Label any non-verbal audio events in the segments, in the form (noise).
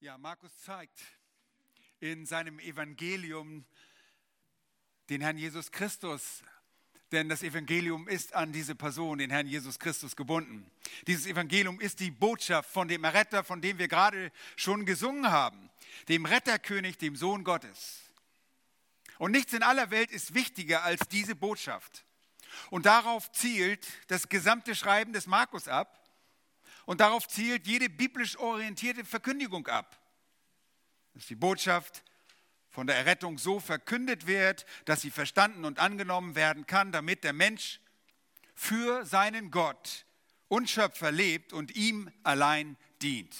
Ja, Markus zeigt in seinem Evangelium den Herrn Jesus Christus, denn das Evangelium ist an diese Person, den Herrn Jesus Christus, gebunden. Dieses Evangelium ist die Botschaft von dem Retter, von dem wir gerade schon gesungen haben, dem Retterkönig, dem Sohn Gottes. Und nichts in aller Welt ist wichtiger als diese Botschaft. Und darauf zielt das gesamte Schreiben des Markus ab. Und darauf zielt jede biblisch orientierte Verkündigung ab. Dass die Botschaft von der Errettung so verkündet wird, dass sie verstanden und angenommen werden kann, damit der Mensch für seinen Gott und Schöpfer lebt und ihm allein dient.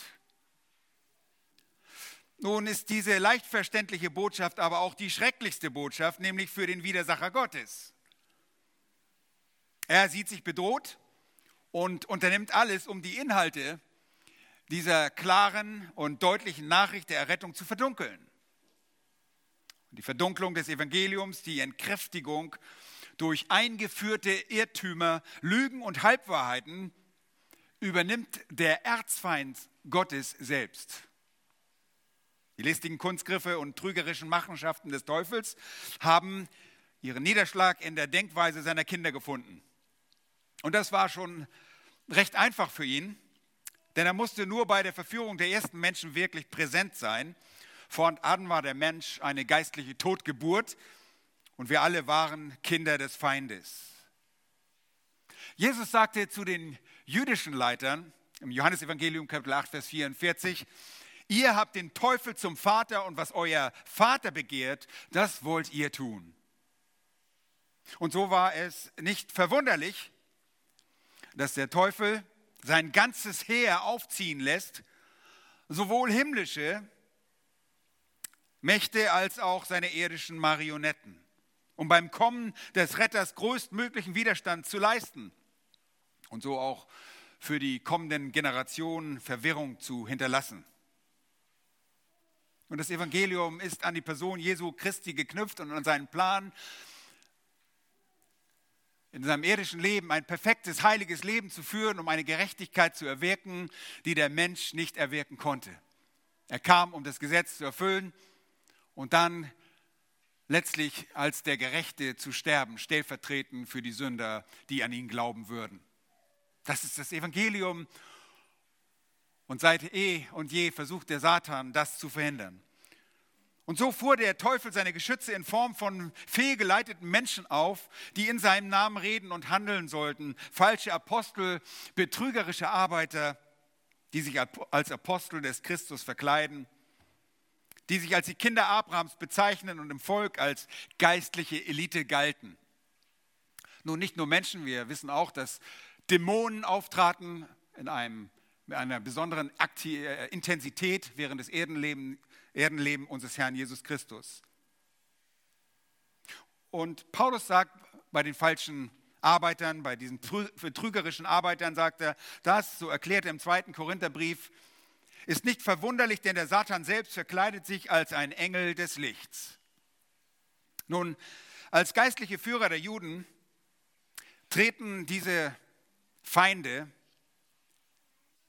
Nun ist diese leicht verständliche Botschaft aber auch die schrecklichste Botschaft, nämlich für den Widersacher Gottes. Er sieht sich bedroht und unternimmt alles, um die Inhalte dieser klaren und deutlichen Nachricht der Errettung zu verdunkeln. Die Verdunklung des Evangeliums, die Entkräftigung durch eingeführte Irrtümer, Lügen und Halbwahrheiten übernimmt der Erzfeind Gottes selbst. Die listigen Kunstgriffe und trügerischen Machenschaften des Teufels haben ihren Niederschlag in der Denkweise seiner Kinder gefunden. Und das war schon recht einfach für ihn, denn er musste nur bei der Verführung der ersten Menschen wirklich präsent sein. Vor an war der Mensch eine geistliche Totgeburt und wir alle waren Kinder des Feindes. Jesus sagte zu den jüdischen Leitern im Johannesevangelium Kapitel 8, Vers 44, ihr habt den Teufel zum Vater und was euer Vater begehrt, das wollt ihr tun. Und so war es nicht verwunderlich, dass der Teufel sein ganzes Heer aufziehen lässt, sowohl himmlische Mächte als auch seine irdischen Marionetten, um beim Kommen des Retters größtmöglichen Widerstand zu leisten und so auch für die kommenden Generationen Verwirrung zu hinterlassen. Und das Evangelium ist an die Person Jesu Christi geknüpft und an seinen Plan, in seinem irdischen Leben ein perfektes, heiliges Leben zu führen, um eine Gerechtigkeit zu erwirken, die der Mensch nicht erwirken konnte. Er kam, um das Gesetz zu erfüllen und dann letztlich als der Gerechte zu sterben, stellvertretend für die Sünder, die an ihn glauben würden. Das ist das Evangelium. Und seit eh und je versucht der Satan, das zu verhindern. Und so fuhr der Teufel seine Geschütze in Form von fehlgeleiteten Menschen auf, die in seinem Namen reden und handeln sollten. Falsche Apostel, betrügerische Arbeiter, die sich als Apostel des Christus verkleiden, die sich als die Kinder Abrahams bezeichnen und im Volk als geistliche Elite galten. Nun, nicht nur Menschen, wir wissen auch, dass Dämonen auftraten in einem, mit einer besonderen Akti äh, Intensität während des Erdenlebens Erdenleben unseres Herrn Jesus Christus. Und Paulus sagt bei den falschen Arbeitern, bei diesen betrügerischen Arbeitern, sagt er, das, so erklärt er im zweiten Korintherbrief, ist nicht verwunderlich, denn der Satan selbst verkleidet sich als ein Engel des Lichts. Nun, als geistliche Führer der Juden treten diese Feinde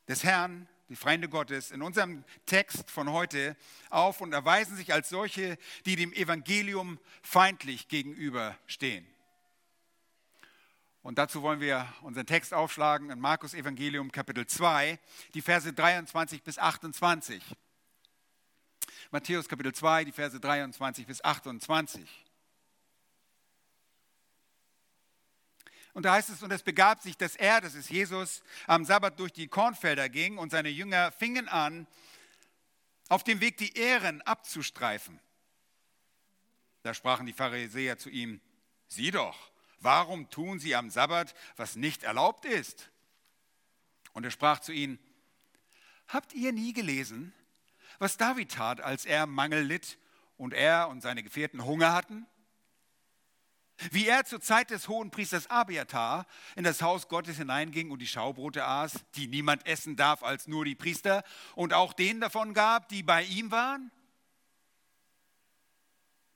des Herrn die Feinde Gottes, in unserem Text von heute auf und erweisen sich als solche, die dem Evangelium feindlich gegenüberstehen. Und dazu wollen wir unseren Text aufschlagen in Markus Evangelium Kapitel 2, die Verse 23 bis 28. Matthäus Kapitel 2, die Verse 23 bis 28. Und da heißt es, und es begab sich, dass er, das ist Jesus, am Sabbat durch die Kornfelder ging und seine Jünger fingen an, auf dem Weg die Ähren abzustreifen. Da sprachen die Pharisäer zu ihm, sieh doch, warum tun sie am Sabbat, was nicht erlaubt ist? Und er sprach zu ihnen, habt ihr nie gelesen, was David tat, als er Mangel litt und er und seine Gefährten Hunger hatten? Wie er zur Zeit des hohen Priesters Abiatar in das Haus Gottes hineinging und die Schaubrote aß, die niemand essen darf als nur die Priester, und auch denen davon gab, die bei ihm waren?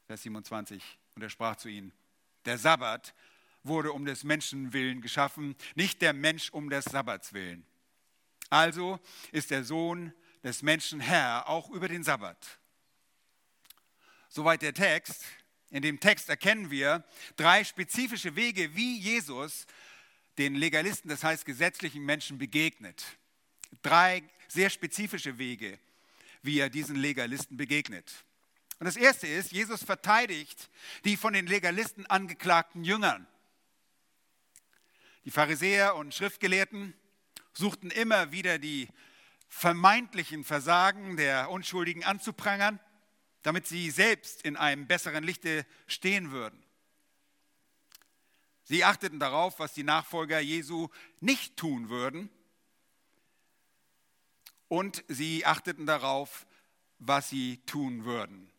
Vers 27. Und er sprach zu ihnen, der Sabbat wurde um des Menschen willen geschaffen, nicht der Mensch um des Sabbats willen. Also ist der Sohn des Menschen Herr, auch über den Sabbat. Soweit der Text. In dem Text erkennen wir drei spezifische Wege, wie Jesus den Legalisten, das heißt gesetzlichen Menschen, begegnet. Drei sehr spezifische Wege, wie er diesen Legalisten begegnet. Und das erste ist, Jesus verteidigt die von den Legalisten angeklagten Jüngern. Die Pharisäer und Schriftgelehrten suchten immer wieder die vermeintlichen Versagen der Unschuldigen anzuprangern, damit sie selbst in einem besseren Lichte stehen würden. Sie achteten darauf, was die Nachfolger Jesu nicht tun würden. Und sie achteten darauf, was sie tun würden.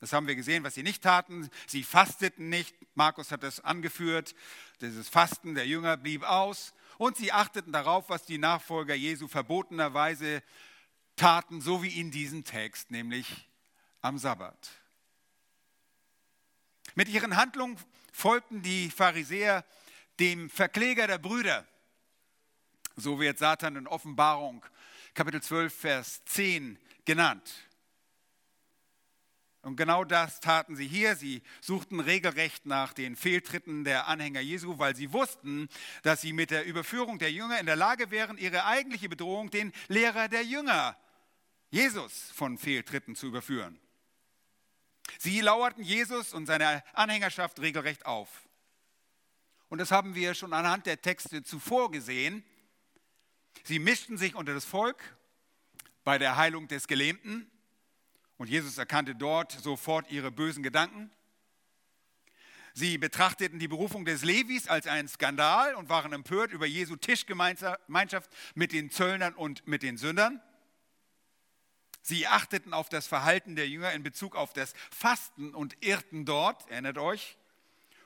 Das haben wir gesehen, was sie nicht taten. Sie fasteten nicht. Markus hat das angeführt. Dieses Fasten der Jünger blieb aus. Und sie achteten darauf, was die Nachfolger Jesu verbotenerweise taten, so wie in diesem Text, nämlich am Sabbat. Mit ihren Handlungen folgten die Pharisäer dem Verkläger der Brüder. So wird Satan in Offenbarung Kapitel 12, Vers 10 genannt. Und genau das taten sie hier. Sie suchten regelrecht nach den Fehltritten der Anhänger Jesu, weil sie wussten, dass sie mit der Überführung der Jünger in der Lage wären, ihre eigentliche Bedrohung, den Lehrer der Jünger, Jesus, von Fehltritten zu überführen. Sie lauerten Jesus und seine Anhängerschaft regelrecht auf. Und das haben wir schon anhand der Texte zuvor gesehen. Sie mischten sich unter das Volk bei der Heilung des Gelähmten und Jesus erkannte dort sofort ihre bösen Gedanken. Sie betrachteten die Berufung des Levis als einen Skandal und waren empört über Jesu Tischgemeinschaft mit den Zöllnern und mit den Sündern. Sie achteten auf das Verhalten der Jünger in Bezug auf das Fasten und irrten dort, erinnert euch.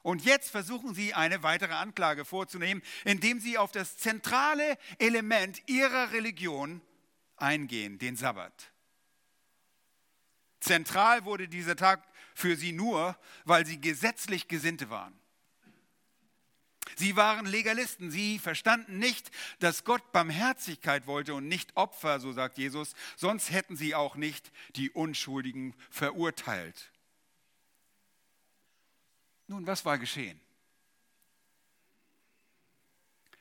Und jetzt versuchen sie eine weitere Anklage vorzunehmen, indem sie auf das zentrale Element ihrer Religion eingehen, den Sabbat. Zentral wurde dieser Tag für sie nur, weil sie gesetzlich Gesinnte waren. Sie waren Legalisten. Sie verstanden nicht, dass Gott Barmherzigkeit wollte und nicht Opfer, so sagt Jesus. Sonst hätten sie auch nicht die Unschuldigen verurteilt. Nun, was war geschehen?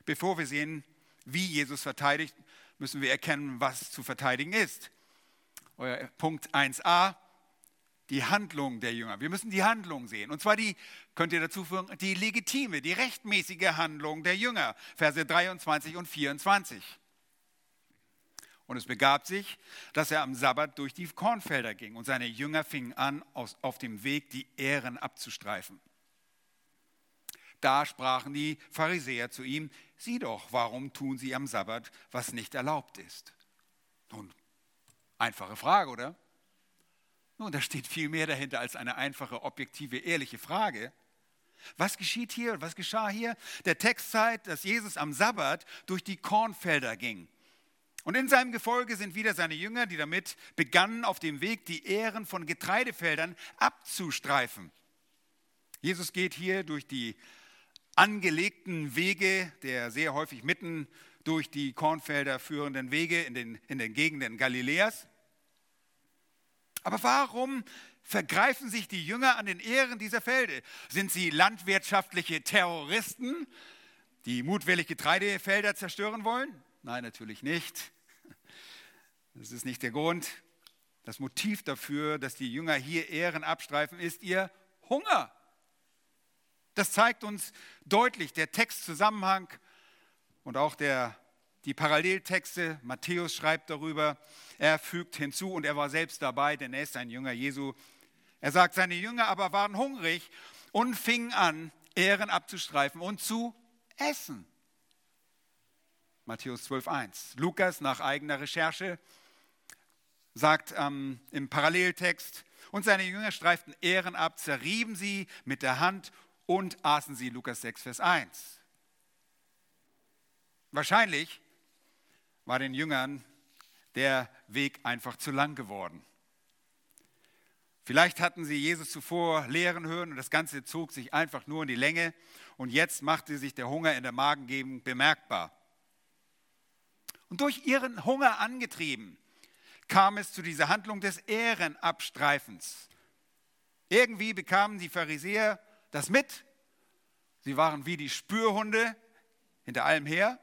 Bevor wir sehen, wie Jesus verteidigt, müssen wir erkennen, was zu verteidigen ist. Punkt 1a, die Handlung der Jünger. Wir müssen die Handlung sehen. Und zwar die, könnt ihr dazu führen, die legitime, die rechtmäßige Handlung der Jünger. Verse 23 und 24. Und es begab sich, dass er am Sabbat durch die Kornfelder ging und seine Jünger fingen an, auf dem Weg die Ähren abzustreifen. Da sprachen die Pharisäer zu ihm, sieh doch, warum tun sie am Sabbat, was nicht erlaubt ist? Nun, Einfache Frage, oder? Nun, da steht viel mehr dahinter als eine einfache, objektive, ehrliche Frage. Was geschieht hier und was geschah hier? Der Text zeigt, dass Jesus am Sabbat durch die Kornfelder ging. Und in seinem Gefolge sind wieder seine Jünger, die damit begannen, auf dem Weg die Ähren von Getreidefeldern abzustreifen. Jesus geht hier durch die angelegten Wege, der sehr häufig mitten durch die Kornfelder führenden Wege in den, in den Gegenden Galiläas. Aber warum vergreifen sich die Jünger an den Ehren dieser Felde? Sind sie landwirtschaftliche Terroristen, die mutwillig Getreidefelder zerstören wollen? Nein, natürlich nicht. Das ist nicht der Grund. Das Motiv dafür, dass die Jünger hier Ehren abstreifen, ist ihr Hunger. Das zeigt uns deutlich der Textzusammenhang und auch der die Paralleltexte, Matthäus schreibt darüber, er fügt hinzu und er war selbst dabei, denn er ist ein Jünger Jesu. Er sagt, seine Jünger aber waren hungrig und fingen an, Ehren abzustreifen und zu essen. Matthäus 12.1. Lukas nach eigener Recherche sagt ähm, im Paralleltext, und seine Jünger streiften Ehren ab, zerrieben sie mit der Hand und aßen sie. Lukas 6, Vers 1. Wahrscheinlich war den Jüngern der Weg einfach zu lang geworden. Vielleicht hatten sie Jesus zuvor lehren hören und das Ganze zog sich einfach nur in die Länge und jetzt machte sich der Hunger in der Magengegend bemerkbar. Und durch ihren Hunger angetrieben, kam es zu dieser Handlung des Ehrenabstreifens. Irgendwie bekamen die Pharisäer das mit. Sie waren wie die Spürhunde hinter allem her.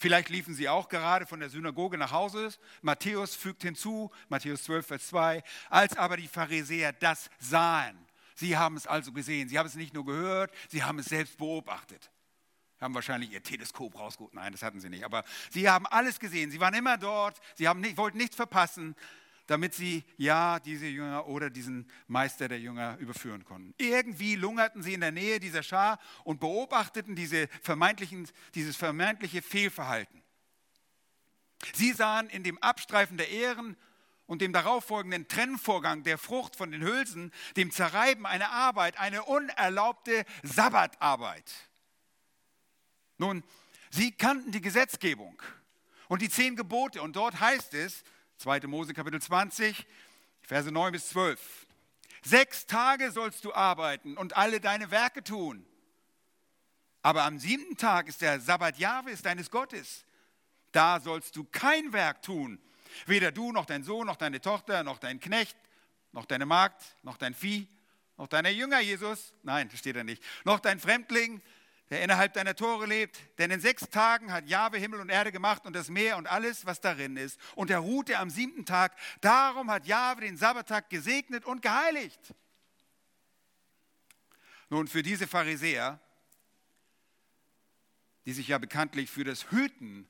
Vielleicht liefen sie auch gerade von der Synagoge nach Hause. Matthäus fügt hinzu, Matthäus 12, Vers 2, als aber die Pharisäer das sahen. Sie haben es also gesehen. Sie haben es nicht nur gehört, sie haben es selbst beobachtet. Haben wahrscheinlich ihr Teleskop rausgeholt. Nein, das hatten sie nicht. Aber sie haben alles gesehen. Sie waren immer dort. Sie haben nicht, wollten nichts verpassen damit sie ja diese Jünger oder diesen Meister der Jünger überführen konnten. Irgendwie lungerten sie in der Nähe dieser Schar und beobachteten diese vermeintlichen, dieses vermeintliche Fehlverhalten. Sie sahen in dem Abstreifen der Ehren und dem darauffolgenden Trennvorgang der Frucht von den Hülsen, dem Zerreiben eine Arbeit, eine unerlaubte Sabbatarbeit. Nun, sie kannten die Gesetzgebung und die zehn Gebote und dort heißt es, 2. Mose Kapitel 20, Verse 9 bis 12. Sechs Tage sollst du arbeiten und alle deine Werke tun. Aber am siebten Tag ist der Sabbat Jahwes deines Gottes. Da sollst du kein Werk tun. Weder du noch dein Sohn, noch deine Tochter, noch dein Knecht, noch deine Magd, noch dein Vieh, noch deine Jünger, Jesus. Nein, das steht da nicht. Noch dein Fremdling, der innerhalb deiner Tore lebt. Denn in sechs Tagen hat Jahwe Himmel und Erde gemacht und das Meer und alles, was darin ist. Und er ruhte am siebten Tag. Darum hat Jahwe den Sabbattag gesegnet und geheiligt. Nun, für diese Pharisäer, die sich ja bekanntlich für das Hüten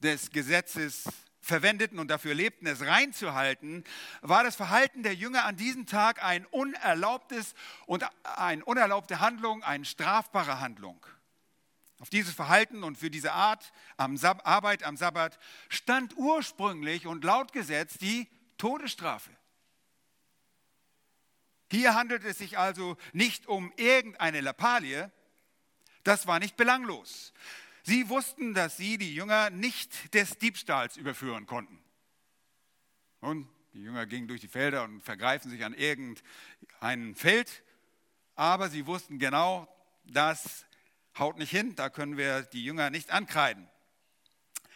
des Gesetzes verwendeten und dafür lebten, es reinzuhalten, war das Verhalten der Jünger an diesem Tag ein unerlaubtes und eine unerlaubte Handlung, eine strafbare Handlung. Auf dieses Verhalten und für diese Art am Arbeit am Sabbat stand ursprünglich und laut Gesetz die Todesstrafe. Hier handelt es sich also nicht um irgendeine Lappalie, das war nicht belanglos. Sie wussten, dass sie die Jünger nicht des Diebstahls überführen konnten. Und die Jünger gingen durch die Felder und vergreifen sich an irgendeinem Feld, aber sie wussten genau, das haut nicht hin, da können wir die Jünger nicht ankreiden.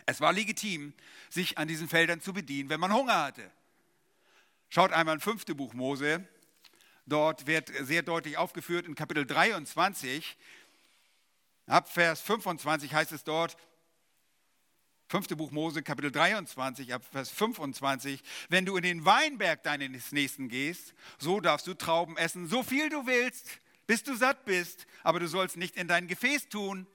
Es war legitim, sich an diesen Feldern zu bedienen, wenn man Hunger hatte. Schaut einmal in fünfte Buch Mose. Dort wird sehr deutlich aufgeführt in Kapitel 23, Ab Vers 25 heißt es dort, 5. Buch Mose, Kapitel 23, ab Vers 25, wenn du in den Weinberg deines Nächsten gehst, so darfst du Trauben essen, so viel du willst, bis du satt bist, aber du sollst nicht in dein Gefäß tun.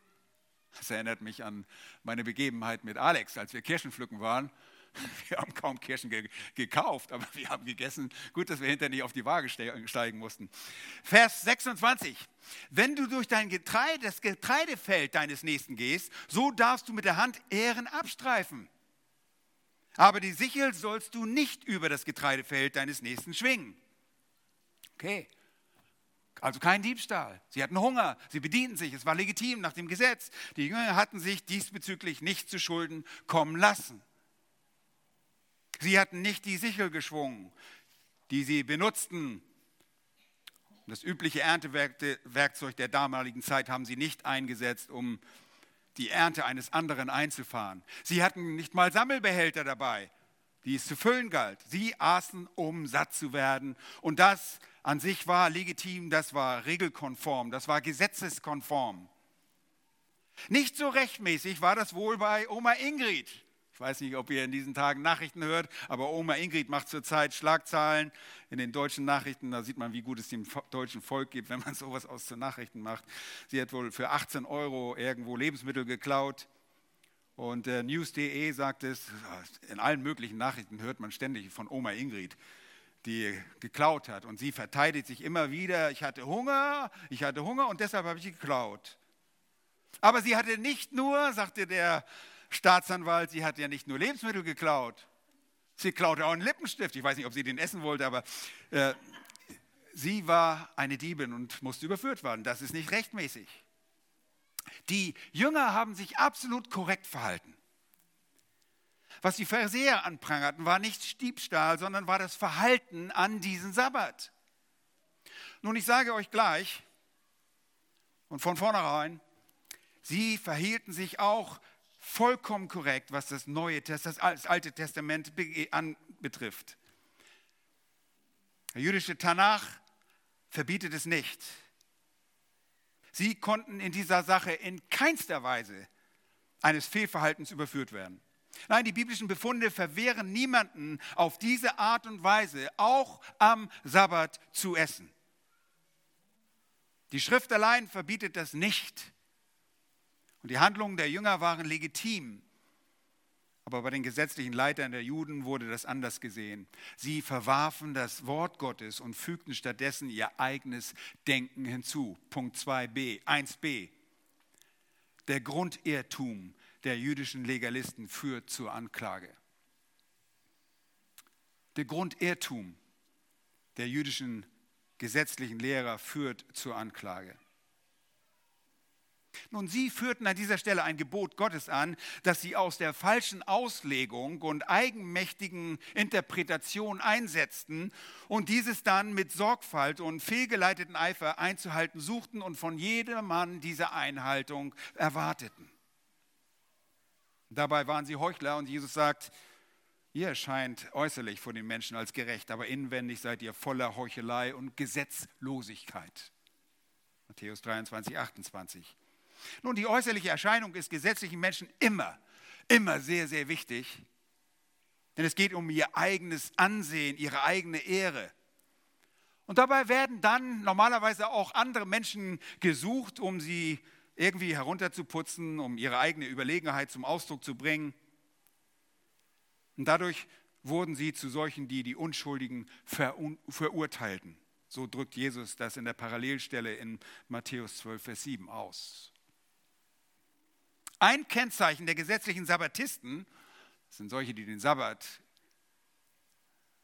Das erinnert mich an meine Begebenheit mit Alex, als wir Kirschen pflücken waren. (laughs) Wir haben kaum Kirschen ge gekauft, aber wir haben gegessen. Gut, dass wir hinterher nicht auf die Waage steigen mussten. Vers 26. Wenn du durch dein Getreide, das Getreidefeld deines Nächsten gehst, so darfst du mit der Hand Ehren abstreifen. Aber die Sichel sollst du nicht über das Getreidefeld deines Nächsten schwingen. Okay. Also kein Diebstahl. Sie hatten Hunger, sie bedienten sich, es war legitim nach dem Gesetz. Die Jünger hatten sich diesbezüglich nicht zu Schulden kommen lassen. Sie hatten nicht die Sichel geschwungen, die sie benutzten. Das übliche Erntewerkzeug der damaligen Zeit haben sie nicht eingesetzt, um die Ernte eines anderen einzufahren. Sie hatten nicht mal Sammelbehälter dabei, die es zu füllen galt. Sie aßen, um satt zu werden. Und das an sich war legitim, das war regelkonform, das war gesetzeskonform. Nicht so rechtmäßig war das wohl bei Oma Ingrid. Ich weiß nicht, ob ihr in diesen Tagen Nachrichten hört, aber Oma Ingrid macht zurzeit Schlagzahlen in den deutschen Nachrichten. Da sieht man, wie gut es dem deutschen Volk geht, wenn man (laughs) sowas aus den Nachrichten macht. Sie hat wohl für 18 Euro irgendwo Lebensmittel geklaut. Und äh, News.de sagt es, in allen möglichen Nachrichten hört man ständig von Oma Ingrid, die geklaut hat. Und sie verteidigt sich immer wieder, ich hatte Hunger, ich hatte Hunger und deshalb habe ich geklaut. Aber sie hatte nicht nur, sagte der Staatsanwalt, sie hat ja nicht nur Lebensmittel geklaut, sie klaute auch einen Lippenstift. Ich weiß nicht, ob sie den essen wollte, aber äh, sie war eine Diebin und musste überführt werden. Das ist nicht rechtmäßig. Die Jünger haben sich absolut korrekt verhalten. Was die Pharisäer anprangerten, war nicht Diebstahl, sondern war das Verhalten an diesen Sabbat. Nun, ich sage euch gleich und von vornherein, sie verhielten sich auch vollkommen korrekt, was das Neue das Alte Testament anbetrifft. Der jüdische Tanach verbietet es nicht. Sie konnten in dieser Sache in keinster Weise eines Fehlverhaltens überführt werden. Nein, die biblischen Befunde verwehren niemanden auf diese Art und Weise auch am Sabbat zu essen. Die Schrift allein verbietet das nicht. Und die Handlungen der Jünger waren legitim. Aber bei den gesetzlichen Leitern der Juden wurde das anders gesehen. Sie verwarfen das Wort Gottes und fügten stattdessen ihr eigenes Denken hinzu. Punkt 2b, 1b. Der Grundirrtum der jüdischen Legalisten führt zur Anklage. Der Grundirrtum der jüdischen gesetzlichen Lehrer führt zur Anklage. Nun, sie führten an dieser Stelle ein Gebot Gottes an, das sie aus der falschen Auslegung und eigenmächtigen Interpretation einsetzten und dieses dann mit Sorgfalt und fehlgeleiteten Eifer einzuhalten suchten und von jedermann diese Einhaltung erwarteten. Dabei waren sie Heuchler und Jesus sagt, ihr erscheint äußerlich vor den Menschen als gerecht, aber inwendig seid ihr voller Heuchelei und Gesetzlosigkeit. Matthäus 23, 28. Nun, die äußerliche Erscheinung ist gesetzlichen Menschen immer, immer sehr, sehr wichtig. Denn es geht um ihr eigenes Ansehen, ihre eigene Ehre. Und dabei werden dann normalerweise auch andere Menschen gesucht, um sie irgendwie herunterzuputzen, um ihre eigene Überlegenheit zum Ausdruck zu bringen. Und dadurch wurden sie zu solchen, die die Unschuldigen verurteilten. So drückt Jesus das in der Parallelstelle in Matthäus 12, Vers 7 aus. Ein Kennzeichen der gesetzlichen Sabbatisten, das sind solche, die den Sabbat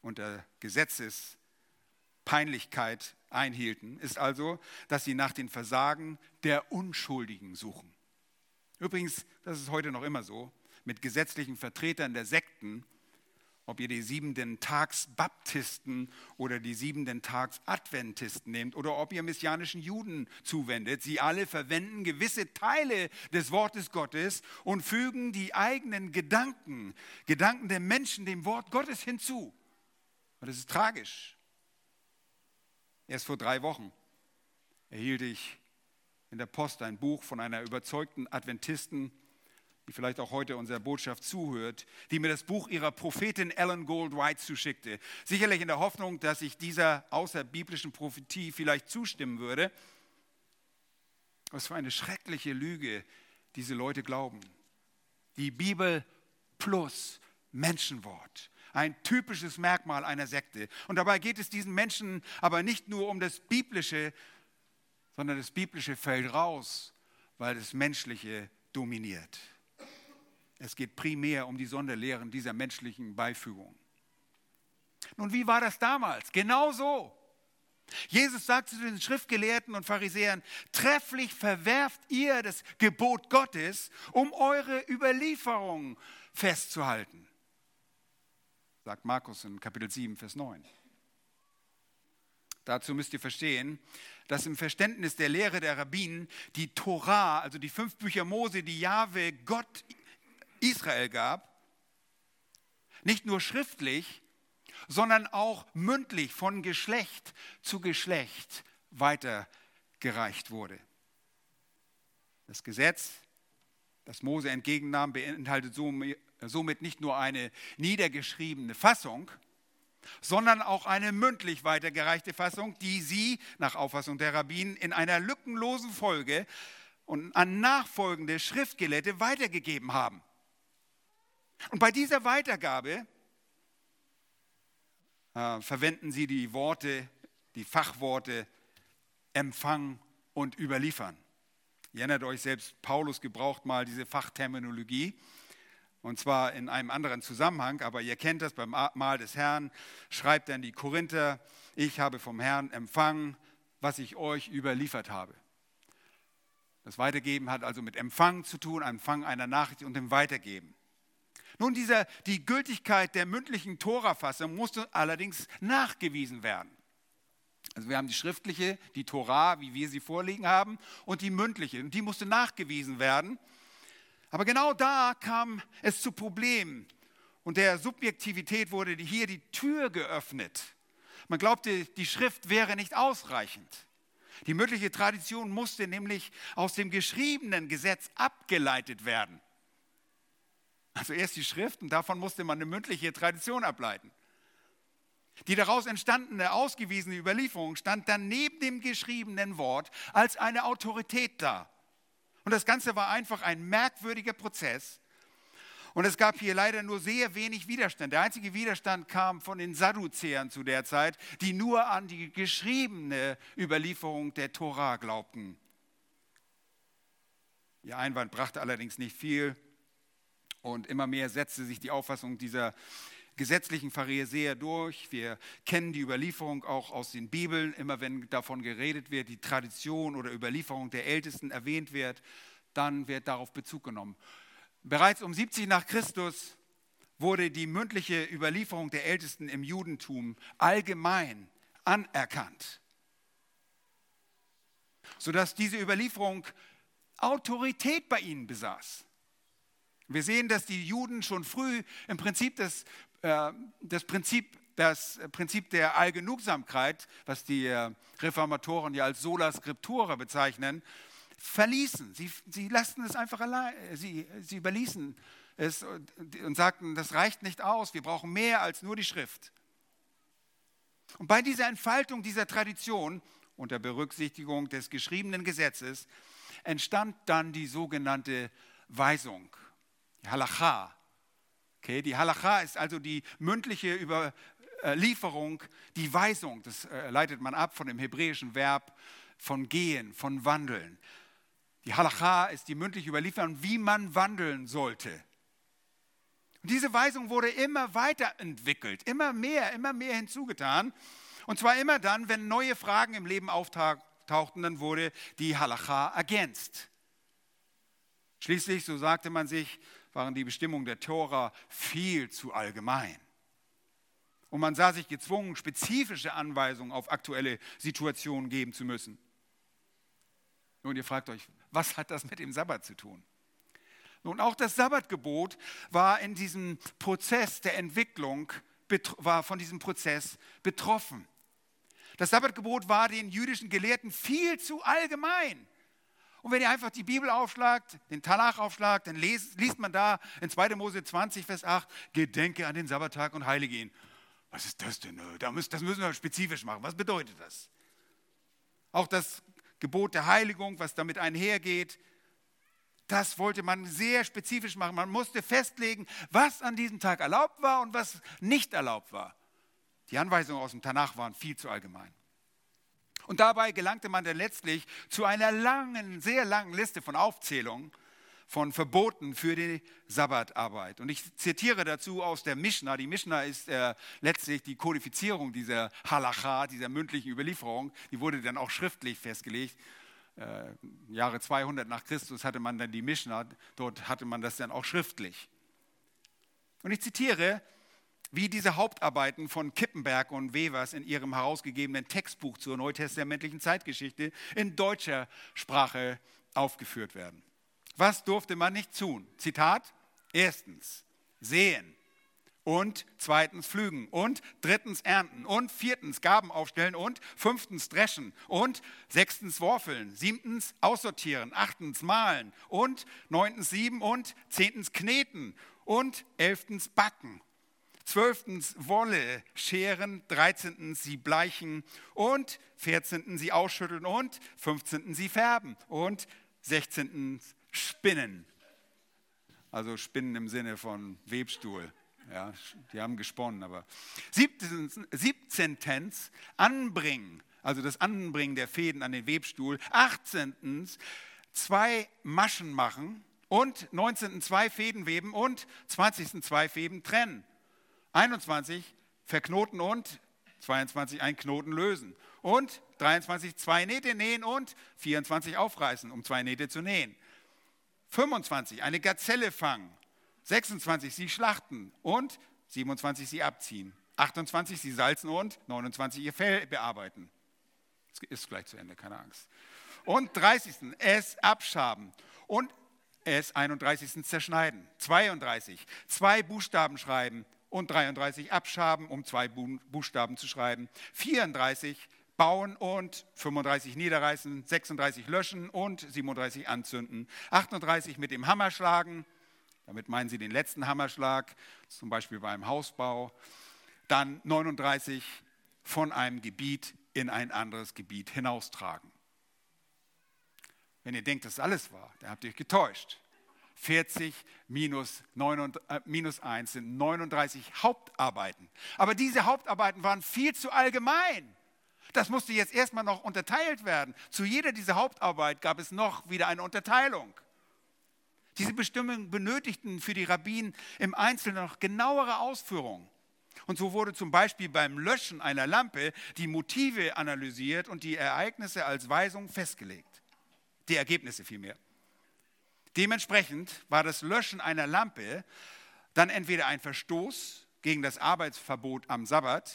unter Gesetzespeinlichkeit einhielten, ist also, dass sie nach den Versagen der Unschuldigen suchen. Übrigens, das ist heute noch immer so, mit gesetzlichen Vertretern der Sekten ob ihr die siebenten Tags Baptisten oder die siebenten Tags Adventisten nehmt oder ob ihr messianischen Juden zuwendet, sie alle verwenden gewisse Teile des Wortes Gottes und fügen die eigenen Gedanken, Gedanken der Menschen dem Wort Gottes hinzu. Und das ist tragisch. Erst vor drei Wochen erhielt ich in der Post ein Buch von einer überzeugten Adventisten, die vielleicht auch heute unserer Botschaft zuhört, die mir das Buch ihrer Prophetin Ellen Gold White zuschickte. Sicherlich in der Hoffnung, dass ich dieser außerbiblischen Prophetie vielleicht zustimmen würde. Was für eine schreckliche Lüge diese Leute glauben. Die Bibel plus Menschenwort. Ein typisches Merkmal einer Sekte. Und dabei geht es diesen Menschen aber nicht nur um das Biblische, sondern das Biblische fällt raus, weil das Menschliche dominiert. Es geht primär um die Sonderlehren dieser menschlichen Beifügung. Nun, wie war das damals? Genau so. Jesus sagt zu den Schriftgelehrten und Pharisäern, trefflich verwerft ihr das Gebot Gottes, um eure Überlieferung festzuhalten. Sagt Markus in Kapitel 7, Vers 9. Dazu müsst ihr verstehen, dass im Verständnis der Lehre der Rabbinen die Torah, also die fünf Bücher Mose, die Jahwe Gott Israel gab, nicht nur schriftlich, sondern auch mündlich von Geschlecht zu Geschlecht weitergereicht wurde. Das Gesetz, das Mose entgegennahm, beinhaltet somit nicht nur eine niedergeschriebene Fassung, sondern auch eine mündlich weitergereichte Fassung, die sie nach Auffassung der Rabbinen in einer lückenlosen Folge und an nachfolgende Schriftgelehrte weitergegeben haben. Und bei dieser Weitergabe äh, verwenden sie die Worte, die Fachworte Empfang und Überliefern. Ihr erinnert euch selbst, Paulus gebraucht mal diese Fachterminologie. Und zwar in einem anderen Zusammenhang, aber ihr kennt das beim Mahl des Herrn, schreibt dann die Korinther, ich habe vom Herrn empfangen, was ich euch überliefert habe. Das Weitergeben hat also mit Empfang zu tun, Empfang einer Nachricht und dem Weitergeben. Nun, dieser, die Gültigkeit der mündlichen Torafassung musste allerdings nachgewiesen werden. Also wir haben die schriftliche, die Tora, wie wir sie vorliegen haben, und die mündliche. Und die musste nachgewiesen werden. Aber genau da kam es zu Problemen und der Subjektivität wurde hier die Tür geöffnet. Man glaubte, die Schrift wäre nicht ausreichend. Die mündliche Tradition musste nämlich aus dem geschriebenen Gesetz abgeleitet werden. Also erst die Schrift und davon musste man eine mündliche Tradition ableiten. Die daraus entstandene, ausgewiesene Überlieferung stand dann neben dem geschriebenen Wort als eine Autorität da. Und das Ganze war einfach ein merkwürdiger Prozess. Und es gab hier leider nur sehr wenig Widerstand. Der einzige Widerstand kam von den Sadduzäern zu der Zeit, die nur an die geschriebene Überlieferung der Tora glaubten. Ihr Einwand brachte allerdings nicht viel. Und immer mehr setzte sich die Auffassung dieser gesetzlichen Pharisäer durch. Wir kennen die Überlieferung auch aus den Bibeln. Immer wenn davon geredet wird, die Tradition oder Überlieferung der Ältesten erwähnt wird, dann wird darauf Bezug genommen. Bereits um 70 nach Christus wurde die mündliche Überlieferung der Ältesten im Judentum allgemein anerkannt, sodass diese Überlieferung Autorität bei ihnen besaß. Wir sehen, dass die Juden schon früh im Prinzip das, äh, das, Prinzip, das Prinzip der Allgenugsamkeit, was die äh, Reformatoren ja als Sola Scriptura bezeichnen, verließen. Sie, sie lassen es einfach allein, sie, sie überließen es und sagten, das reicht nicht aus, wir brauchen mehr als nur die Schrift. Und bei dieser Entfaltung dieser Tradition unter Berücksichtigung des geschriebenen Gesetzes entstand dann die sogenannte Weisung. Die Halacha. Okay, die Halacha ist also die mündliche Überlieferung, die Weisung. Das äh, leitet man ab von dem hebräischen Verb von gehen, von wandeln. Die Halacha ist die mündliche Überlieferung, wie man wandeln sollte. Und diese Weisung wurde immer weiterentwickelt, immer mehr, immer mehr hinzugetan. Und zwar immer dann, wenn neue Fragen im Leben auftauchten, dann wurde die Halacha ergänzt. Schließlich, so sagte man sich, waren die Bestimmungen der Tora viel zu allgemein. Und man sah sich gezwungen, spezifische Anweisungen auf aktuelle Situationen geben zu müssen. Nun, ihr fragt euch, was hat das mit dem Sabbat zu tun? Nun, auch das Sabbatgebot war in diesem Prozess der Entwicklung, war von diesem Prozess betroffen. Das Sabbatgebot war den jüdischen Gelehrten viel zu allgemein. Und wenn ihr einfach die Bibel aufschlagt, den Tanach aufschlagt, dann liest, liest man da in 2. Mose 20, Vers 8, Gedenke an den Sabbattag und heilige ihn. Was ist das denn? Das müssen wir spezifisch machen. Was bedeutet das? Auch das Gebot der Heiligung, was damit einhergeht, das wollte man sehr spezifisch machen. Man musste festlegen, was an diesem Tag erlaubt war und was nicht erlaubt war. Die Anweisungen aus dem Tanach waren viel zu allgemein. Und dabei gelangte man dann letztlich zu einer langen, sehr langen Liste von Aufzählungen von Verboten für die Sabbatarbeit. Und ich zitiere dazu aus der Mishnah. Die Mishnah ist äh, letztlich die Kodifizierung dieser Halacha, dieser mündlichen Überlieferung. Die wurde dann auch schriftlich festgelegt. Äh, Jahre 200 nach Christus hatte man dann die Mishnah, dort hatte man das dann auch schriftlich. Und ich zitiere wie diese Hauptarbeiten von Kippenberg und Wevers in ihrem herausgegebenen Textbuch zur neutestamentlichen Zeitgeschichte in deutscher Sprache aufgeführt werden. Was durfte man nicht tun? Zitat, erstens sehen und zweitens pflügen und drittens ernten und viertens Gaben aufstellen und fünftens dreschen und sechstens worfeln, siebtens aussortieren, achtens malen und neuntens sieben und zehntens kneten und elftens backen zwölftens Wolle scheren, dreizehntens sie bleichen und vierzehntens sie ausschütteln und fünfzehntens sie färben und sechzehntens spinnen. Also spinnen im Sinne von Webstuhl. Ja, die haben gesponnen, aber siebzehntens anbringen, also das Anbringen der Fäden an den Webstuhl. Achtzehntens zwei Maschen machen und 19. zwei Fäden weben und 20. zwei Fäden trennen. 21 verknoten und 22 ein Knoten lösen. Und 23 zwei Nähte nähen und 24 aufreißen, um zwei Nähte zu nähen. 25 eine Gazelle fangen. 26 sie schlachten und 27 sie abziehen. 28 sie salzen und 29 ihr Fell bearbeiten. Das ist gleich zu Ende, keine Angst. Und 30. es abschaben. Und es 31. zerschneiden. 32. Zwei Buchstaben schreiben und 33 abschaben, um zwei Buchstaben zu schreiben. 34 bauen und 35 niederreißen, 36 löschen und 37 anzünden. 38 mit dem Hammer schlagen, damit meinen Sie den letzten Hammerschlag, zum Beispiel beim Hausbau. Dann 39 von einem Gebiet in ein anderes Gebiet hinaustragen. Wenn ihr denkt, dass alles war, dann habt ihr euch getäuscht. 40 minus, 9, äh, minus 1 sind 39 Hauptarbeiten. Aber diese Hauptarbeiten waren viel zu allgemein. Das musste jetzt erstmal noch unterteilt werden. Zu jeder dieser Hauptarbeit gab es noch wieder eine Unterteilung. Diese Bestimmungen benötigten für die Rabbinen im Einzelnen noch genauere Ausführungen. Und so wurde zum Beispiel beim Löschen einer Lampe die Motive analysiert und die Ereignisse als Weisung festgelegt. Die Ergebnisse vielmehr. Dementsprechend war das Löschen einer Lampe dann entweder ein Verstoß gegen das Arbeitsverbot am Sabbat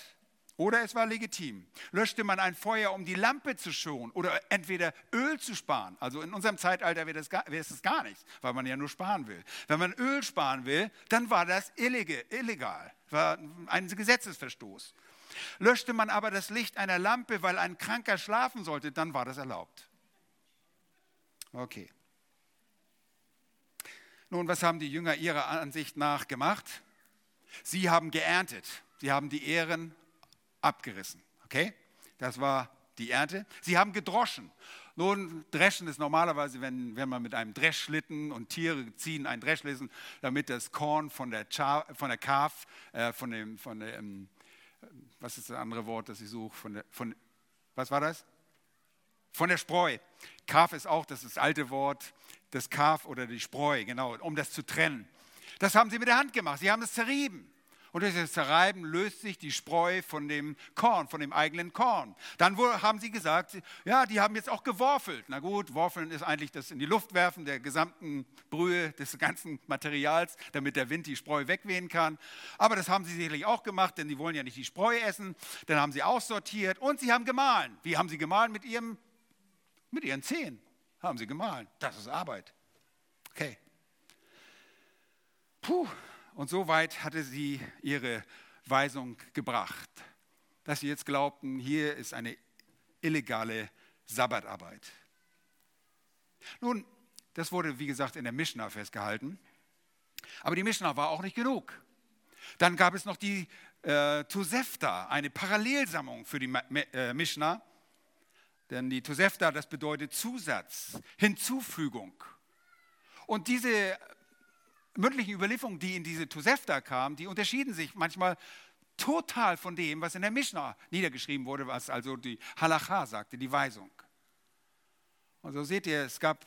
oder es war legitim. Löschte man ein Feuer, um die Lampe zu schonen oder entweder Öl zu sparen. Also in unserem Zeitalter wäre das, gar, wäre das gar nichts, weil man ja nur sparen will. Wenn man Öl sparen will, dann war das illegal, war ein Gesetzesverstoß. Löschte man aber das Licht einer Lampe, weil ein Kranker schlafen sollte, dann war das erlaubt. Okay. Nun, was haben die Jünger ihrer Ansicht nach gemacht? Sie haben geerntet. Sie haben die Ehren abgerissen. Okay? Das war die Ernte. Sie haben gedroschen. Nun, dreschen ist normalerweise, wenn, wenn man mit einem Dreschschlitten und Tiere ziehen einen Dreschlitten, damit das Korn von der, Char, von der Kaf, äh, von dem, von dem, ähm, was ist das andere Wort, das ich suche, von der, von, was war das? Von der Spreu. Kaf ist auch das, ist das alte Wort, das Kaf oder die Spreu, genau, um das zu trennen. Das haben sie mit der Hand gemacht. Sie haben es zerrieben. Und durch das Zerreiben löst sich die Spreu von dem Korn, von dem eigenen Korn. Dann haben sie gesagt, ja, die haben jetzt auch geworfelt. Na gut, worfeln ist eigentlich das in die Luft werfen der gesamten Brühe, des ganzen Materials, damit der Wind die Spreu wegwehen kann. Aber das haben sie sicherlich auch gemacht, denn sie wollen ja nicht die Spreu essen. Dann haben sie aussortiert und sie haben gemahlen. Wie haben sie gemahlen? Mit, ihrem, mit ihren Zehen haben sie gemahlen. Das ist Arbeit. Okay. Puh, und so weit hatte sie ihre Weisung gebracht, dass sie jetzt glaubten, hier ist eine illegale Sabbatarbeit. Nun, das wurde, wie gesagt, in der Mishnah festgehalten. Aber die Mishnah war auch nicht genug. Dann gab es noch die äh, Tosefta, eine Parallelsammlung für die äh, Mishnah. Denn die Tosefta, das bedeutet Zusatz, Hinzufügung. Und diese mündlichen Überlieferungen, die in diese Tosefta kamen, die unterschieden sich manchmal total von dem, was in der Mishnah niedergeschrieben wurde, was also die Halacha sagte, die Weisung. Und so seht ihr, es gab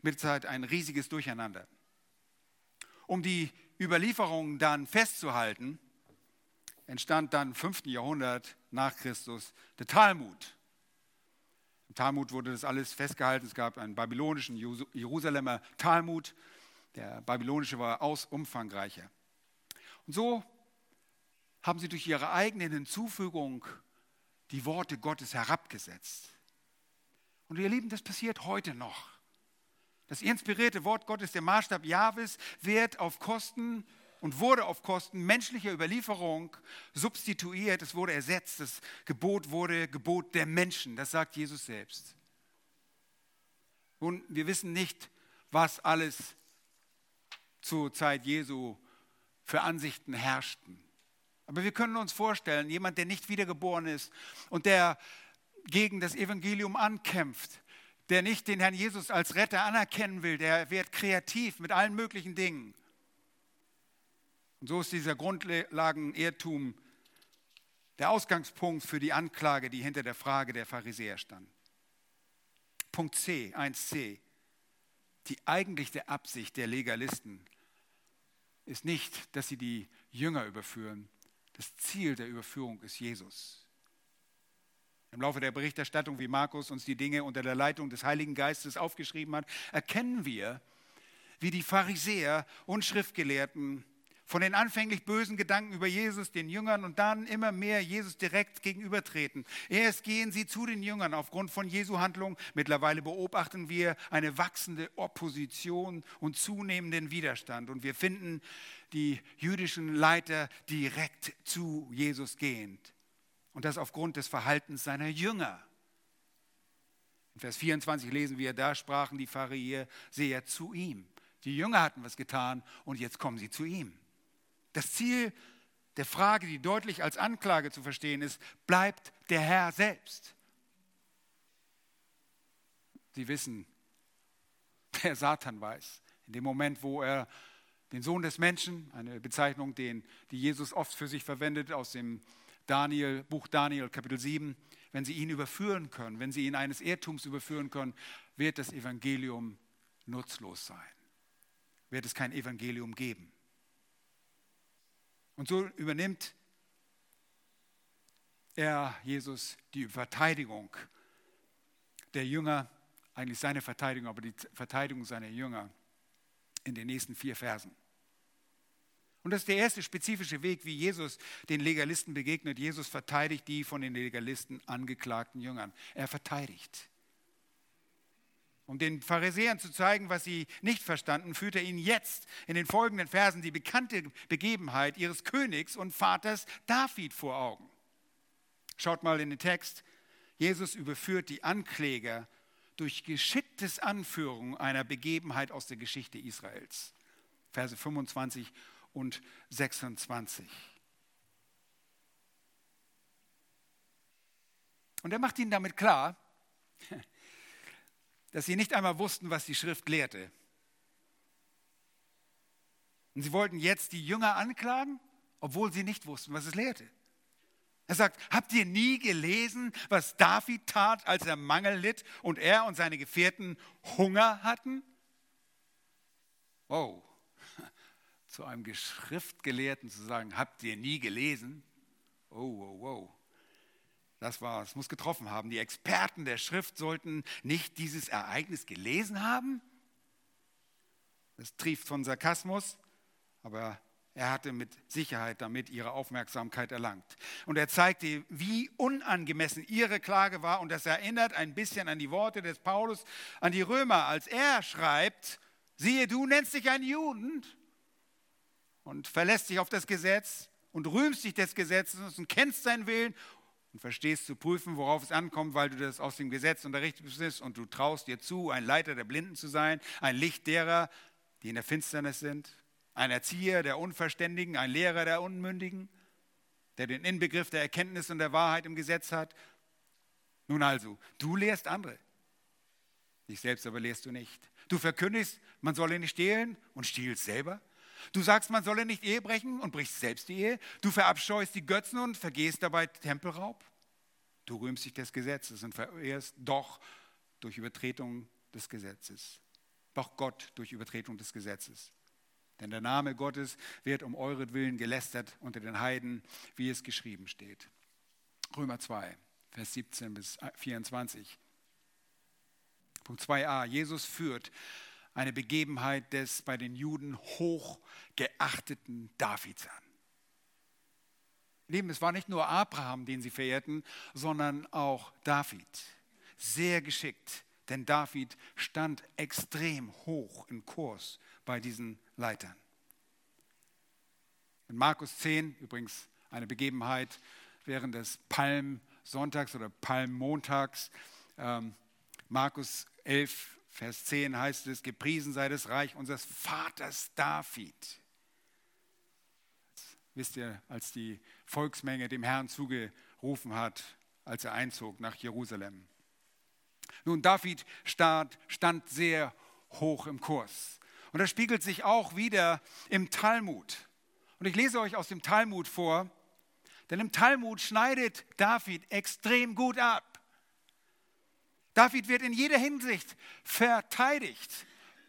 mit der Zeit ein riesiges Durcheinander. Um die Überlieferungen dann festzuhalten, entstand dann im 5. Jahrhundert nach Christus der Talmud. Im Talmud wurde das alles festgehalten. Es gab einen babylonischen Jerusalemer Talmud, der babylonische war aus umfangreicher. Und so haben sie durch ihre eigene Hinzufügung die Worte Gottes herabgesetzt. Und ihr Lieben, das passiert heute noch. Das inspirierte Wort Gottes, der Maßstab Jahwes, wird auf Kosten und wurde auf Kosten menschlicher Überlieferung substituiert. Es wurde ersetzt. Das Gebot wurde Gebot der Menschen. Das sagt Jesus selbst. Und wir wissen nicht, was alles zur Zeit Jesu für Ansichten herrschten. Aber wir können uns vorstellen, jemand, der nicht wiedergeboren ist und der gegen das Evangelium ankämpft, der nicht den Herrn Jesus als Retter anerkennen will, der wird kreativ mit allen möglichen Dingen. Und so ist dieser Grundlagen-Irrtum der Ausgangspunkt für die Anklage, die hinter der Frage der Pharisäer stand. Punkt C, 1c. Die eigentliche Absicht der Legalisten ist nicht, dass sie die Jünger überführen. Das Ziel der Überführung ist Jesus. Im Laufe der Berichterstattung, wie Markus uns die Dinge unter der Leitung des Heiligen Geistes aufgeschrieben hat, erkennen wir, wie die Pharisäer und Schriftgelehrten von den anfänglich bösen Gedanken über Jesus, den Jüngern und dann immer mehr Jesus direkt gegenübertreten. Erst gehen sie zu den Jüngern aufgrund von Jesu Handlung. Mittlerweile beobachten wir eine wachsende Opposition und zunehmenden Widerstand. Und wir finden die jüdischen Leiter direkt zu Jesus gehend. Und das aufgrund des Verhaltens seiner Jünger. In Vers 24 lesen wir, da sprachen die Pharisäer zu ihm. Die Jünger hatten was getan und jetzt kommen sie zu ihm. Das Ziel der Frage, die deutlich als Anklage zu verstehen ist, bleibt der Herr selbst. Sie wissen, (laughs) der Satan weiß. In dem Moment, wo er den Sohn des Menschen, eine Bezeichnung, den, die Jesus oft für sich verwendet aus dem Daniel, Buch Daniel, Kapitel 7, wenn sie ihn überführen können, wenn sie ihn eines Irrtums überführen können, wird das Evangelium nutzlos sein. Wird es kein Evangelium geben. Und so übernimmt er, Jesus, die Verteidigung der Jünger, eigentlich seine Verteidigung, aber die Verteidigung seiner Jünger in den nächsten vier Versen. Und das ist der erste spezifische Weg, wie Jesus den Legalisten begegnet. Jesus verteidigt die von den Legalisten angeklagten Jüngern. Er verteidigt. Um den Pharisäern zu zeigen, was sie nicht verstanden, führt er ihnen jetzt in den folgenden Versen die bekannte Begebenheit ihres Königs und Vaters David vor Augen. Schaut mal in den Text. Jesus überführt die Ankläger durch geschicktes Anführung einer Begebenheit aus der Geschichte Israels. Verse 25 und 26. Und er macht ihnen damit klar, dass sie nicht einmal wussten, was die Schrift lehrte. Und sie wollten jetzt die Jünger anklagen, obwohl sie nicht wussten, was es lehrte. Er sagt, habt ihr nie gelesen, was David tat, als er Mangel litt und er und seine Gefährten Hunger hatten? Oh, (laughs) zu einem Schriftgelehrten zu sagen, habt ihr nie gelesen? Oh, oh, oh. Das war, es muss getroffen haben. Die Experten der Schrift sollten nicht dieses Ereignis gelesen haben. Das trieft von Sarkasmus, aber er hatte mit Sicherheit damit ihre Aufmerksamkeit erlangt. Und er zeigte, wie unangemessen ihre Klage war. Und das erinnert ein bisschen an die Worte des Paulus an die Römer, als er schreibt, siehe, du nennst dich ein Juden und verlässt dich auf das Gesetz und rühmst dich des Gesetzes und kennst seinen Willen und verstehst zu prüfen, worauf es ankommt, weil du das aus dem Gesetz unterrichtet bist und du traust dir zu, ein Leiter der Blinden zu sein, ein Licht derer, die in der Finsternis sind, ein Erzieher der Unverständigen, ein Lehrer der Unmündigen, der den Inbegriff der Erkenntnis und der Wahrheit im Gesetz hat. Nun also, du lehrst andere, dich selbst aber lehrst du nicht. Du verkündigst, man solle nicht stehlen und stiehlst selber. Du sagst, man solle nicht Ehe brechen und brichst selbst die Ehe. Du verabscheust die Götzen und vergehst dabei Tempelraub. Du rühmst dich des Gesetzes und verehrst doch durch Übertretung des Gesetzes. Doch Gott durch Übertretung des Gesetzes. Denn der Name Gottes wird um euretwillen gelästert unter den Heiden, wie es geschrieben steht. Römer 2, Vers 17 bis 24. Punkt 2a. Jesus führt eine Begebenheit des bei den Juden hochgeachteten Davids an. Lieben, es war nicht nur Abraham, den sie verehrten, sondern auch David. Sehr geschickt, denn David stand extrem hoch im Kurs bei diesen Leitern. In Markus 10, übrigens eine Begebenheit während des Palmsonntags oder Palmmontags, ähm, Markus 11, Vers 10 heißt es, gepriesen sei das Reich unseres Vaters David. Wisst ihr, als die Volksmenge dem Herrn zugerufen hat, als er einzog nach Jerusalem. Nun, David stand, stand sehr hoch im Kurs. Und das spiegelt sich auch wieder im Talmud. Und ich lese euch aus dem Talmud vor, denn im Talmud schneidet David extrem gut ab. David wird in jeder Hinsicht verteidigt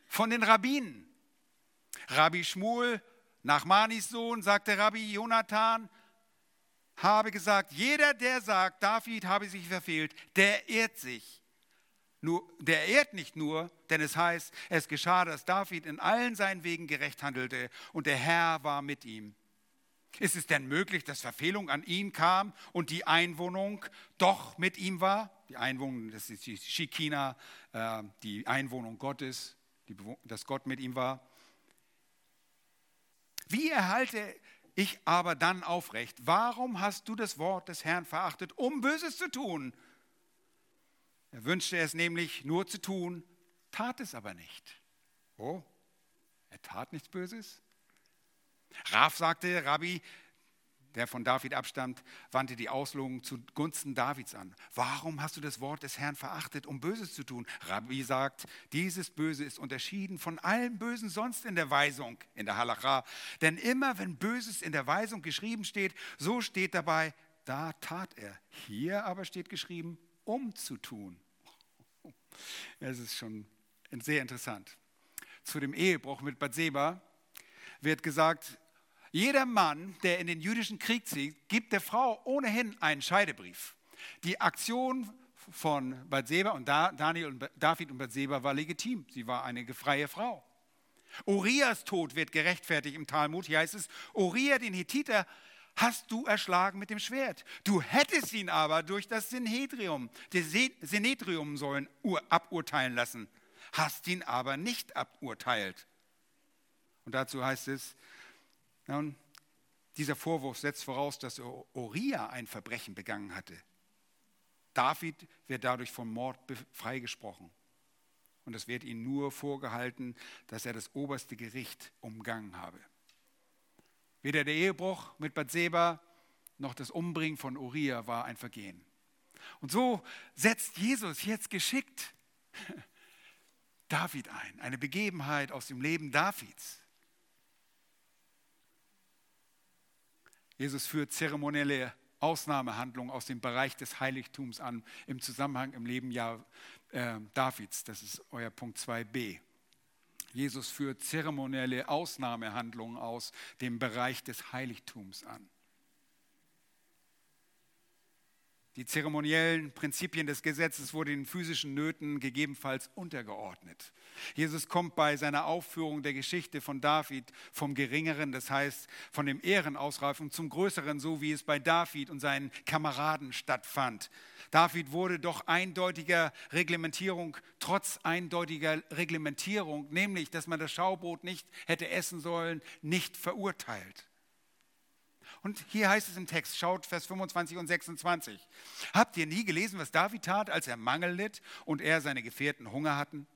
von den Rabbinen. Rabbi Schmuel, Nachmanis Sohn, sagte Rabbi Jonathan, habe gesagt, jeder, der sagt, David habe sich verfehlt, der irrt sich. nur, der ehrt nicht nur, denn es heißt, es geschah, dass David in allen seinen Wegen gerecht handelte und der Herr war mit ihm. Ist es denn möglich, dass Verfehlung an ihn kam und die Einwohnung doch mit ihm war? Die Einwohnung, das ist die Shikina, äh, die Einwohnung Gottes, die, dass Gott mit ihm war. Wie erhalte ich aber dann aufrecht? Warum hast du das Wort des Herrn verachtet, um Böses zu tun? Er wünschte es nämlich nur zu tun, tat es aber nicht. Oh, er tat nichts Böses? Raf sagte, Rabbi, der von David abstammt, wandte die Auslegung zugunsten Davids an. Warum hast du das Wort des Herrn verachtet, um Böses zu tun? Rabbi sagt, dieses Böse ist unterschieden von allem Bösen sonst in der Weisung, in der Halacha. Denn immer wenn Böses in der Weisung geschrieben steht, so steht dabei, da tat er. Hier aber steht geschrieben, um zu tun. Es ist schon sehr interessant. Zu dem Ehebruch mit Bathseba wird gesagt, jeder Mann, der in den jüdischen Krieg zieht, gibt der Frau ohnehin einen Scheidebrief. Die Aktion von Bathseba und Daniel und David und Bathseba war legitim. Sie war eine freie Frau. Urias Tod wird gerechtfertigt im Talmud. Hier heißt es, Uriah, den Hethiter, hast du erschlagen mit dem Schwert. Du hättest ihn aber durch das Synhedrium, die Synhedrium sollen aburteilen lassen, hast ihn aber nicht aburteilt. Und dazu heißt es, nun, dieser Vorwurf setzt voraus, dass Uriah ein Verbrechen begangen hatte. David wird dadurch vom Mord freigesprochen. Und es wird ihm nur vorgehalten, dass er das oberste Gericht umgangen habe. Weder der Ehebruch mit Bathseba noch das Umbringen von Uriah war ein Vergehen. Und so setzt Jesus jetzt geschickt (laughs) David ein, eine Begebenheit aus dem Leben Davids. Jesus führt zeremonielle Ausnahmehandlungen aus dem Bereich des Heiligtums an im Zusammenhang im Leben ja, äh, Davids. Das ist euer Punkt 2b. Jesus führt zeremonielle Ausnahmehandlungen aus dem Bereich des Heiligtums an. Die zeremoniellen Prinzipien des Gesetzes wurden den physischen Nöten gegebenenfalls untergeordnet. Jesus kommt bei seiner Aufführung der Geschichte von David vom Geringeren, das heißt von dem Ehrenausreifung zum Größeren, so wie es bei David und seinen Kameraden stattfand. David wurde doch eindeutiger Reglementierung, trotz eindeutiger Reglementierung, nämlich, dass man das Schaubrot nicht hätte essen sollen, nicht verurteilt. Und hier heißt es im Text, schaut Vers 25 und 26. Habt ihr nie gelesen, was David tat, als er Mangel litt und er seine Gefährten Hunger hatten?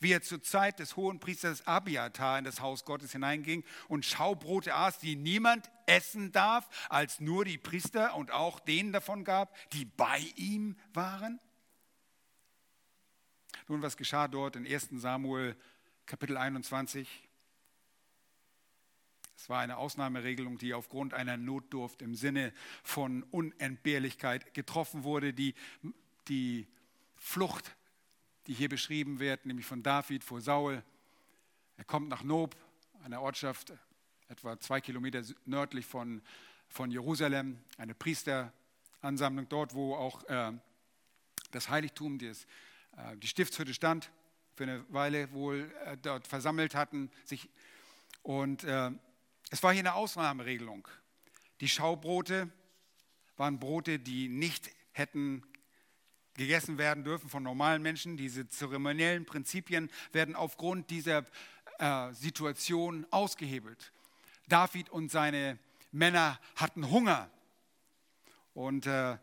Wie er zur Zeit des hohen Priesters Abiatar in das Haus Gottes hineinging und Schaubrote aß, die niemand essen darf, als nur die Priester und auch denen davon gab, die bei ihm waren? Nun, was geschah dort in 1 Samuel Kapitel 21? War eine Ausnahmeregelung, die aufgrund einer Notdurft im Sinne von Unentbehrlichkeit getroffen wurde. Die, die Flucht, die hier beschrieben wird, nämlich von David vor Saul. Er kommt nach Nob, einer Ortschaft etwa zwei Kilometer nördlich von, von Jerusalem, eine Priesteransammlung dort, wo auch äh, das Heiligtum, das, äh, die Stiftshütte stand, für eine Weile wohl äh, dort versammelt hatten. Sich, und äh, es war hier eine Ausnahmeregelung. Die Schaubrote waren Brote, die nicht hätten gegessen werden dürfen von normalen Menschen. Diese zeremoniellen Prinzipien werden aufgrund dieser äh, Situation ausgehebelt. David und seine Männer hatten Hunger. Und äh,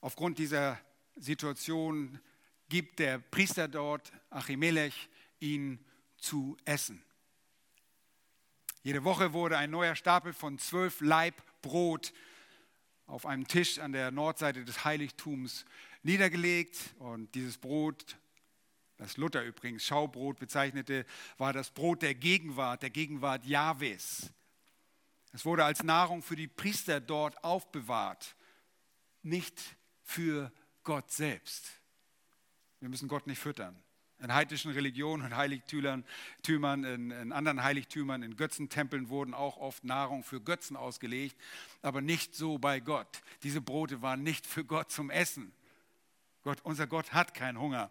aufgrund dieser Situation gibt der Priester dort, Achimelech, ihnen zu essen. Jede Woche wurde ein neuer Stapel von zwölf Laib Brot auf einem Tisch an der Nordseite des Heiligtums niedergelegt. Und dieses Brot, das Luther übrigens Schaubrot bezeichnete, war das Brot der Gegenwart, der Gegenwart Jahwes. Es wurde als Nahrung für die Priester dort aufbewahrt, nicht für Gott selbst. Wir müssen Gott nicht füttern in heidnischen Religionen und Heiligtümern, in, in anderen Heiligtümern, in Götzentempeln wurden auch oft Nahrung für Götzen ausgelegt, aber nicht so bei Gott. Diese Brote waren nicht für Gott zum Essen. Gott, unser Gott hat keinen Hunger.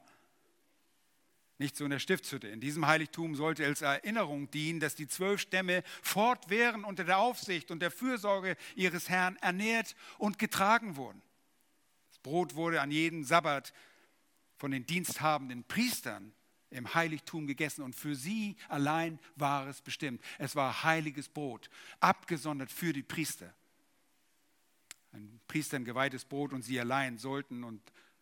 nicht so in der Stiftshütte. In diesem Heiligtum sollte als Erinnerung dienen, dass die zwölf Stämme fortwährend unter der Aufsicht und der Fürsorge ihres Herrn ernährt und getragen wurden. Das Brot wurde an jedem Sabbat von den diensthabenden Priestern im Heiligtum gegessen und für sie allein war es bestimmt. Es war heiliges Brot, abgesondert für die Priester. Ein Priestern geweihtes Brot und sie allein sollten und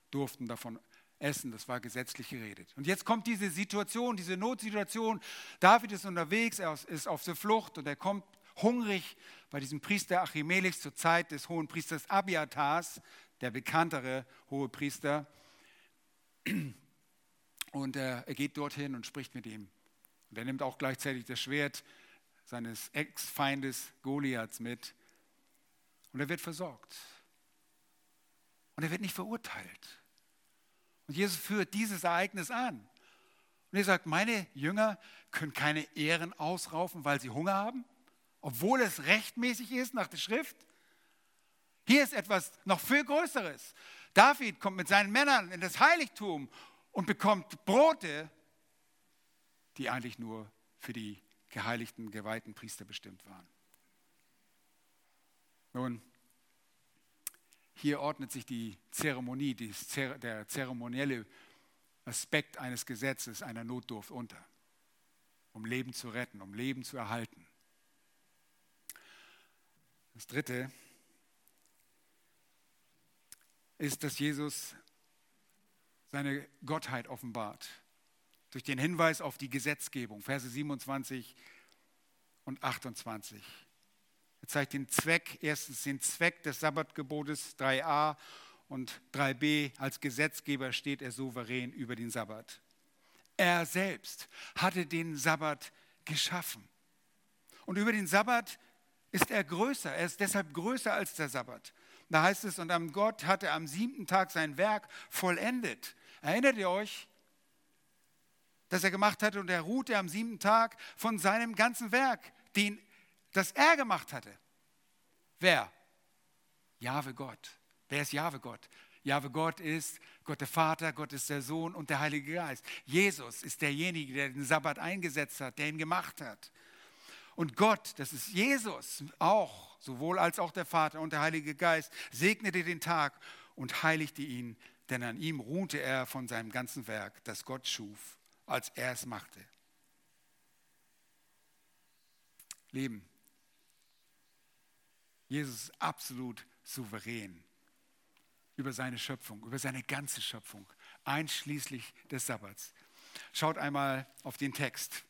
durften davon essen. Das war gesetzlich geredet. Und jetzt kommt diese Situation, diese Notsituation. David ist unterwegs, er ist auf der Flucht und er kommt hungrig bei diesem Priester Achimelech zur Zeit des hohen Priesters Abiatars, der bekanntere hohe Priester. Und er, er geht dorthin und spricht mit ihm. Und er nimmt auch gleichzeitig das Schwert seines Ex-Feindes Goliaths mit. Und er wird versorgt. Und er wird nicht verurteilt. Und Jesus führt dieses Ereignis an. Und er sagt, meine Jünger können keine Ehren ausraufen, weil sie Hunger haben, obwohl es rechtmäßig ist nach der Schrift. Hier ist etwas noch viel Größeres. David kommt mit seinen Männern in das Heiligtum und bekommt Brote, die eigentlich nur für die geheiligten, geweihten Priester bestimmt waren. Nun, hier ordnet sich die Zeremonie, der zeremonielle Aspekt eines Gesetzes, einer Notdurft unter, um Leben zu retten, um Leben zu erhalten. Das Dritte ist, dass Jesus seine Gottheit offenbart durch den Hinweis auf die Gesetzgebung, Verse 27 und 28. Er zeigt den Zweck, erstens den Zweck des Sabbatgebotes 3a und 3b. Als Gesetzgeber steht er souverän über den Sabbat. Er selbst hatte den Sabbat geschaffen. Und über den Sabbat ist er größer. Er ist deshalb größer als der Sabbat. Da heißt es, und am Gott hatte am siebten Tag sein Werk vollendet. Erinnert ihr euch, dass er gemacht hatte und er ruhte am siebten Tag von seinem ganzen Werk, den das er gemacht hatte. Wer? Jahwe Gott. Wer ist Jahwe Gott? Jahwe Gott ist Gott der Vater, Gott ist der Sohn und der Heilige Geist. Jesus ist derjenige, der den Sabbat eingesetzt hat, der ihn gemacht hat. Und Gott, das ist Jesus auch, sowohl als auch der Vater und der Heilige Geist, segnete den Tag und heiligte ihn, denn an ihm ruhte er von seinem ganzen Werk, das Gott schuf, als er es machte. Leben, Jesus ist absolut souverän über seine Schöpfung, über seine ganze Schöpfung, einschließlich des Sabbats. Schaut einmal auf den Text.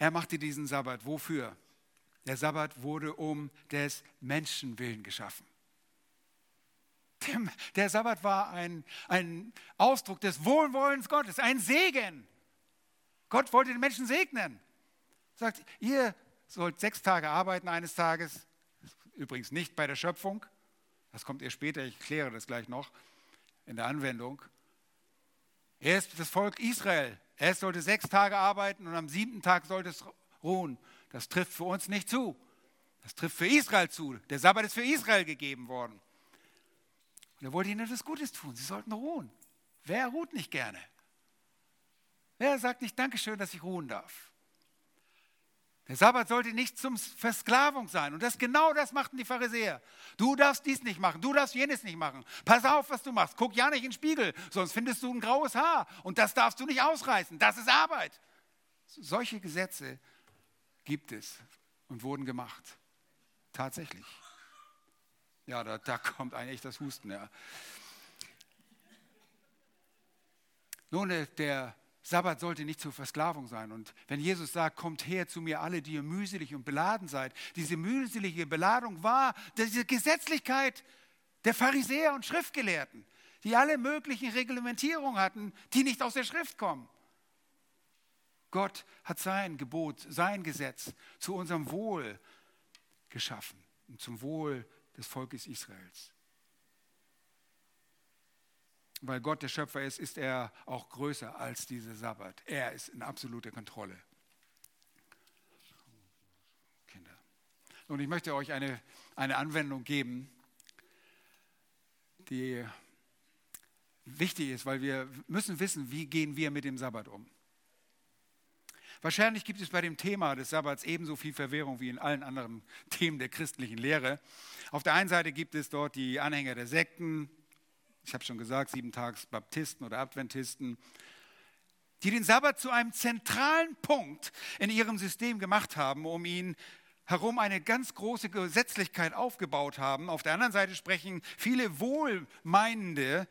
Er machte diesen Sabbat. Wofür? Der Sabbat wurde um des Menschen willen geschaffen. Der Sabbat war ein, ein Ausdruck des Wohlwollens Gottes, ein Segen. Gott wollte den Menschen segnen. Sagt, ihr sollt sechs Tage arbeiten eines Tages, Übrigens nicht bei der Schöpfung. Das kommt ihr später, ich kläre das gleich noch in der Anwendung. Er ist das Volk Israel. Er sollte sechs Tage arbeiten und am siebten Tag sollte es ruhen. Das trifft für uns nicht zu. Das trifft für Israel zu. Der Sabbat ist für Israel gegeben worden. Und er wollte ihnen etwas Gutes tun. Sie sollten ruhen. Wer ruht nicht gerne? Wer sagt nicht Dankeschön, dass ich ruhen darf? Der Sabbat sollte nicht zum Versklavung sein. Und das genau das machten die Pharisäer. Du darfst dies nicht machen, du darfst jenes nicht machen. Pass auf, was du machst. Guck ja nicht in den Spiegel, sonst findest du ein graues Haar. Und das darfst du nicht ausreißen. Das ist Arbeit. Solche Gesetze gibt es und wurden gemacht. Tatsächlich. Ja, da, da kommt eigentlich das Husten. Ja. Nun, der Sabbat sollte nicht zur Versklavung sein. Und wenn Jesus sagt, kommt her zu mir alle, die ihr mühselig und beladen seid, diese mühselige Beladung war diese Gesetzlichkeit der Pharisäer und Schriftgelehrten, die alle möglichen Reglementierungen hatten, die nicht aus der Schrift kommen. Gott hat sein Gebot, sein Gesetz zu unserem Wohl geschaffen und zum Wohl des Volkes Israels weil Gott der Schöpfer ist, ist er auch größer als dieser Sabbat. Er ist in absoluter Kontrolle. Kinder. Und ich möchte euch eine, eine Anwendung geben, die wichtig ist, weil wir müssen wissen, wie gehen wir mit dem Sabbat um. Wahrscheinlich gibt es bei dem Thema des Sabbats ebenso viel Verwirrung wie in allen anderen Themen der christlichen Lehre. Auf der einen Seite gibt es dort die Anhänger der Sekten, ich habe schon gesagt, siebentags Baptisten oder Adventisten, die den Sabbat zu einem zentralen Punkt in ihrem System gemacht haben, um ihn herum eine ganz große Gesetzlichkeit aufgebaut haben. Auf der anderen Seite sprechen viele wohlmeinende,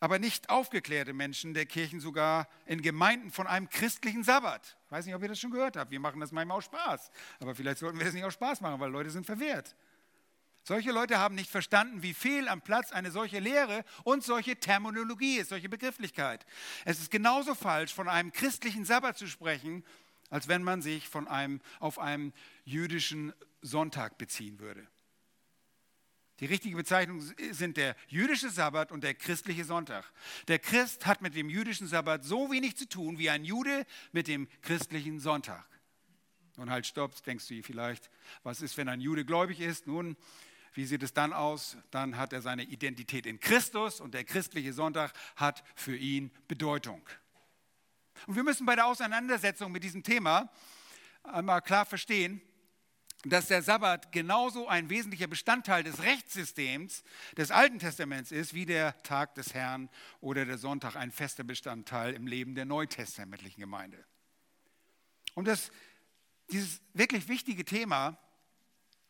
aber nicht aufgeklärte Menschen der Kirchen sogar in Gemeinden von einem christlichen Sabbat. Ich weiß nicht, ob ihr das schon gehört habt. Wir machen das manchmal auch Spaß. Aber vielleicht sollten wir das nicht auch Spaß machen, weil Leute sind verwehrt. Solche Leute haben nicht verstanden, wie fehl am Platz eine solche Lehre und solche Terminologie ist, solche Begrifflichkeit. Es ist genauso falsch, von einem christlichen Sabbat zu sprechen, als wenn man sich von einem, auf einen jüdischen Sonntag beziehen würde. Die richtige Bezeichnung sind der jüdische Sabbat und der christliche Sonntag. Der Christ hat mit dem jüdischen Sabbat so wenig zu tun wie ein Jude mit dem christlichen Sonntag. Und halt, stopp, denkst du vielleicht, was ist, wenn ein Jude gläubig ist? Nun, wie sieht es dann aus? Dann hat er seine Identität in Christus und der christliche Sonntag hat für ihn Bedeutung. Und wir müssen bei der Auseinandersetzung mit diesem Thema einmal klar verstehen, dass der Sabbat genauso ein wesentlicher Bestandteil des Rechtssystems des Alten Testaments ist, wie der Tag des Herrn oder der Sonntag ein fester Bestandteil im Leben der neutestamentlichen Gemeinde. Um das, dieses wirklich wichtige Thema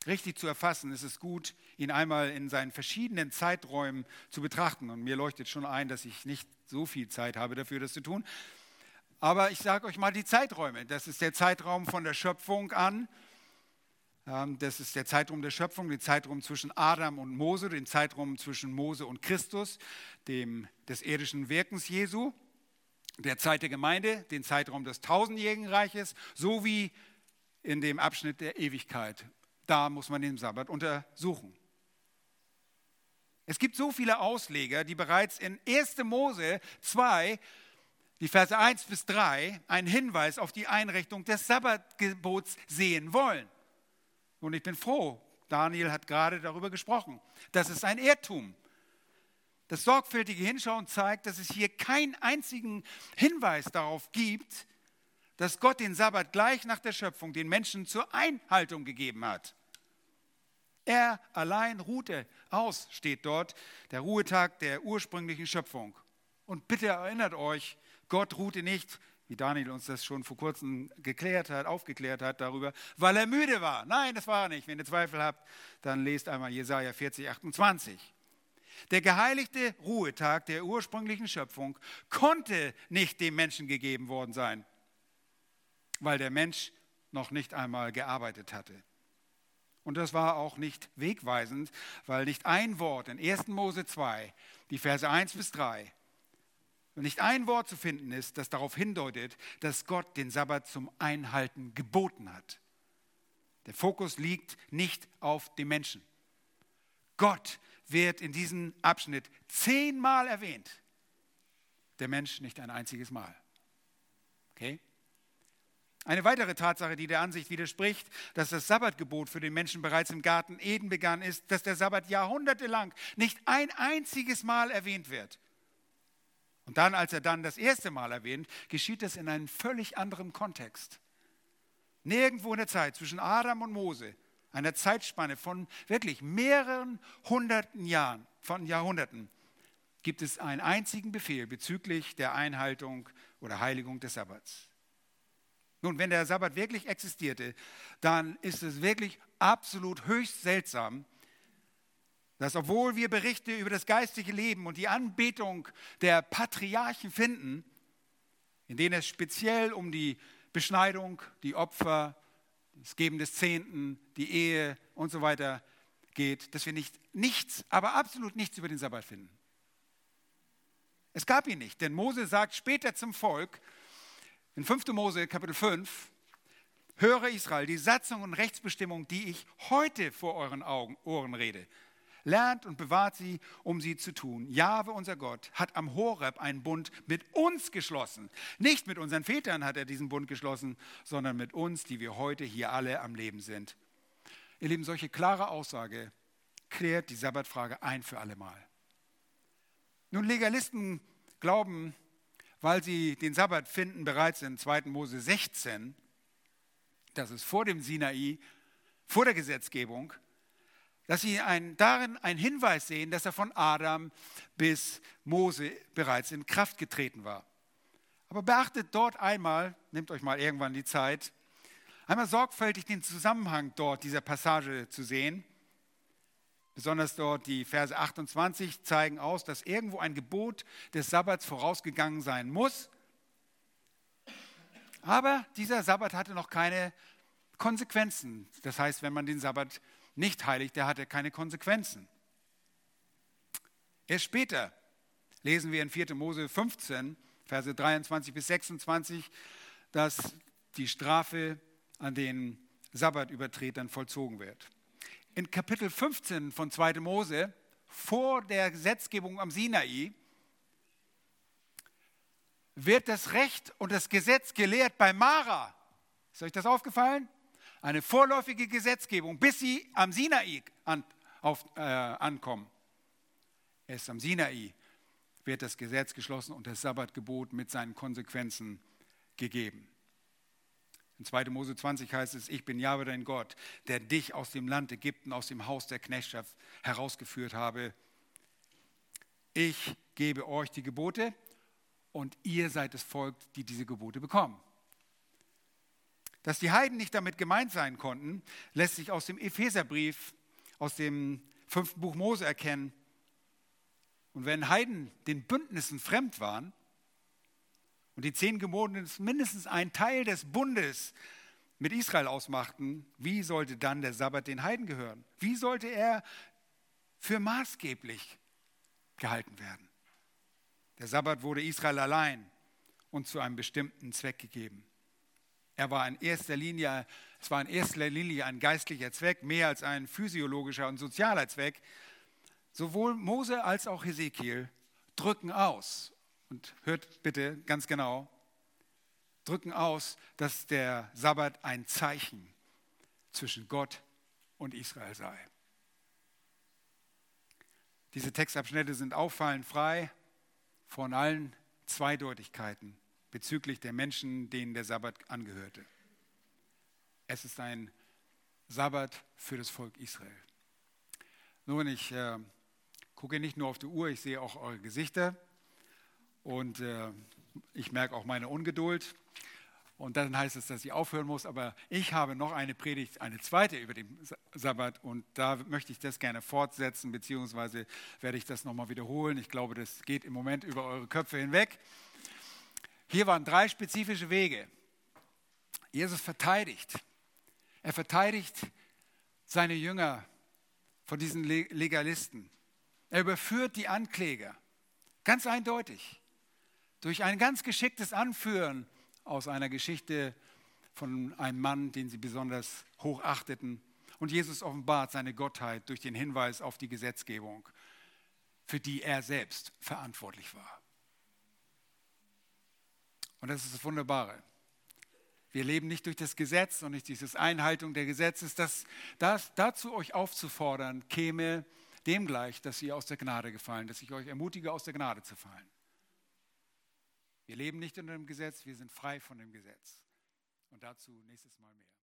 richtig zu erfassen, ist es gut, ihn einmal in seinen verschiedenen Zeiträumen zu betrachten. Und mir leuchtet schon ein, dass ich nicht so viel Zeit habe dafür, das zu tun. Aber ich sage euch mal die Zeiträume. Das ist der Zeitraum von der Schöpfung an. Ähm, das ist der Zeitraum der Schöpfung, der Zeitraum zwischen Adam und Mose, den Zeitraum zwischen Mose und Christus, dem, des irdischen Wirkens Jesu, der Zeit der Gemeinde, den Zeitraum des tausendjährigen Reiches, sowie in dem Abschnitt der Ewigkeit, da muss man den Sabbat untersuchen. Es gibt so viele Ausleger, die bereits in 1. Mose 2, die Verse 1 bis 3, einen Hinweis auf die Einrichtung des Sabbatgebots sehen wollen. Und ich bin froh, Daniel hat gerade darüber gesprochen. Das ist ein Irrtum. Das sorgfältige Hinschauen zeigt, dass es hier keinen einzigen Hinweis darauf gibt, dass Gott den Sabbat gleich nach der Schöpfung den Menschen zur Einhaltung gegeben hat. Er allein ruhte aus, steht dort, der Ruhetag der ursprünglichen Schöpfung. Und bitte erinnert euch, Gott ruhte nicht, wie Daniel uns das schon vor kurzem geklärt hat, aufgeklärt hat darüber, weil er müde war. Nein, das war er nicht. Wenn ihr Zweifel habt, dann lest einmal Jesaja 40, 28. Der geheiligte Ruhetag der ursprünglichen Schöpfung konnte nicht dem Menschen gegeben worden sein, weil der Mensch noch nicht einmal gearbeitet hatte. Und das war auch nicht wegweisend, weil nicht ein Wort in 1. Mose 2, die Verse 1 bis 3, nicht ein Wort zu finden ist, das darauf hindeutet, dass Gott den Sabbat zum Einhalten geboten hat. Der Fokus liegt nicht auf dem Menschen. Gott wird in diesem Abschnitt zehnmal erwähnt, der Mensch nicht ein einziges Mal. Okay? Eine weitere Tatsache, die der Ansicht widerspricht, dass das Sabbatgebot für den Menschen bereits im Garten Eden begann, ist, dass der Sabbat jahrhundertelang nicht ein einziges Mal erwähnt wird. Und dann, als er dann das erste Mal erwähnt, geschieht es in einem völlig anderen Kontext. Nirgendwo in der Zeit zwischen Adam und Mose, einer Zeitspanne von wirklich mehreren hunderten Jahren, von Jahrhunderten, gibt es einen einzigen Befehl bezüglich der Einhaltung oder Heiligung des Sabbats. Nun, wenn der Sabbat wirklich existierte, dann ist es wirklich absolut höchst seltsam, dass obwohl wir Berichte über das geistige Leben und die Anbetung der Patriarchen finden, in denen es speziell um die Beschneidung, die Opfer, das Geben des Zehnten, die Ehe und so weiter geht, dass wir nicht nichts, aber absolut nichts über den Sabbat finden. Es gab ihn nicht, denn Mose sagt später zum Volk, in 5. Mose Kapitel 5, höre Israel, die Satzung und Rechtsbestimmung, die ich heute vor euren Augen, Ohren rede, lernt und bewahrt sie, um sie zu tun. Jahwe, unser Gott, hat am Horeb einen Bund mit uns geschlossen. Nicht mit unseren Vätern hat er diesen Bund geschlossen, sondern mit uns, die wir heute hier alle am Leben sind. Ihr Lieben, solche klare Aussage klärt die Sabbatfrage ein für alle Mal. Nun, Legalisten glauben, weil sie den Sabbat finden, bereits in 2. Mose 16, das ist vor dem Sinai, vor der Gesetzgebung, dass sie ein, darin einen Hinweis sehen, dass er von Adam bis Mose bereits in Kraft getreten war. Aber beachtet dort einmal, nehmt euch mal irgendwann die Zeit, einmal sorgfältig den Zusammenhang dort dieser Passage zu sehen. Besonders dort die Verse 28 zeigen aus, dass irgendwo ein Gebot des Sabbats vorausgegangen sein muss. Aber dieser Sabbat hatte noch keine Konsequenzen. Das heißt, wenn man den Sabbat nicht heiligt, der hatte keine Konsequenzen. Erst später lesen wir in 4. Mose 15, Verse 23 bis 26, dass die Strafe an den Sabbatübertretern vollzogen wird. In Kapitel 15 von 2. Mose, vor der Gesetzgebung am Sinai, wird das Recht und das Gesetz gelehrt bei Mara. Ist euch das aufgefallen? Eine vorläufige Gesetzgebung, bis sie am Sinai an, auf, äh, ankommen. Erst am Sinai wird das Gesetz geschlossen und das Sabbatgebot mit seinen Konsequenzen gegeben. In 2. Mose 20 heißt es, ich bin Jahwe dein Gott, der dich aus dem Land Ägypten, aus dem Haus der Knechtschaft herausgeführt habe. Ich gebe euch die Gebote und ihr seid das Volk, die diese Gebote bekommen. Dass die Heiden nicht damit gemeint sein konnten, lässt sich aus dem Epheserbrief, aus dem fünften Buch Mose erkennen. Und wenn Heiden den Bündnissen fremd waren, und die zehn Gebote mindestens ein Teil des Bundes mit Israel ausmachten, wie sollte dann der Sabbat den Heiden gehören? Wie sollte er für maßgeblich gehalten werden? Der Sabbat wurde Israel allein und zu einem bestimmten Zweck gegeben. Er war in erster Linie, es war in erster Linie ein geistlicher Zweck, mehr als ein physiologischer und sozialer Zweck. Sowohl Mose als auch Hesekiel drücken aus und hört bitte ganz genau, drücken aus, dass der Sabbat ein Zeichen zwischen Gott und Israel sei. Diese Textabschnitte sind auffallend frei von allen Zweideutigkeiten bezüglich der Menschen, denen der Sabbat angehörte. Es ist ein Sabbat für das Volk Israel. Nun, ich äh, gucke nicht nur auf die Uhr, ich sehe auch eure Gesichter. Und äh, ich merke auch meine Ungeduld. Und dann heißt es, dass ich aufhören muss. Aber ich habe noch eine Predigt, eine zweite über den Sabbat. Und da möchte ich das gerne fortsetzen, beziehungsweise werde ich das nochmal wiederholen. Ich glaube, das geht im Moment über eure Köpfe hinweg. Hier waren drei spezifische Wege. Jesus verteidigt. Er verteidigt seine Jünger von diesen Legalisten. Er überführt die Ankläger. Ganz eindeutig durch ein ganz geschicktes Anführen aus einer Geschichte von einem Mann, den sie besonders hoch achteten. Und Jesus offenbart seine Gottheit durch den Hinweis auf die Gesetzgebung, für die er selbst verantwortlich war. Und das ist das Wunderbare. Wir leben nicht durch das Gesetz und nicht durch die Einhaltung der Gesetzes. Das, das, dazu euch aufzufordern, käme dem gleich, dass ihr aus der Gnade gefallen, dass ich euch ermutige, aus der Gnade zu fallen. Wir leben nicht unter dem Gesetz, wir sind frei von dem Gesetz. Und dazu nächstes Mal mehr.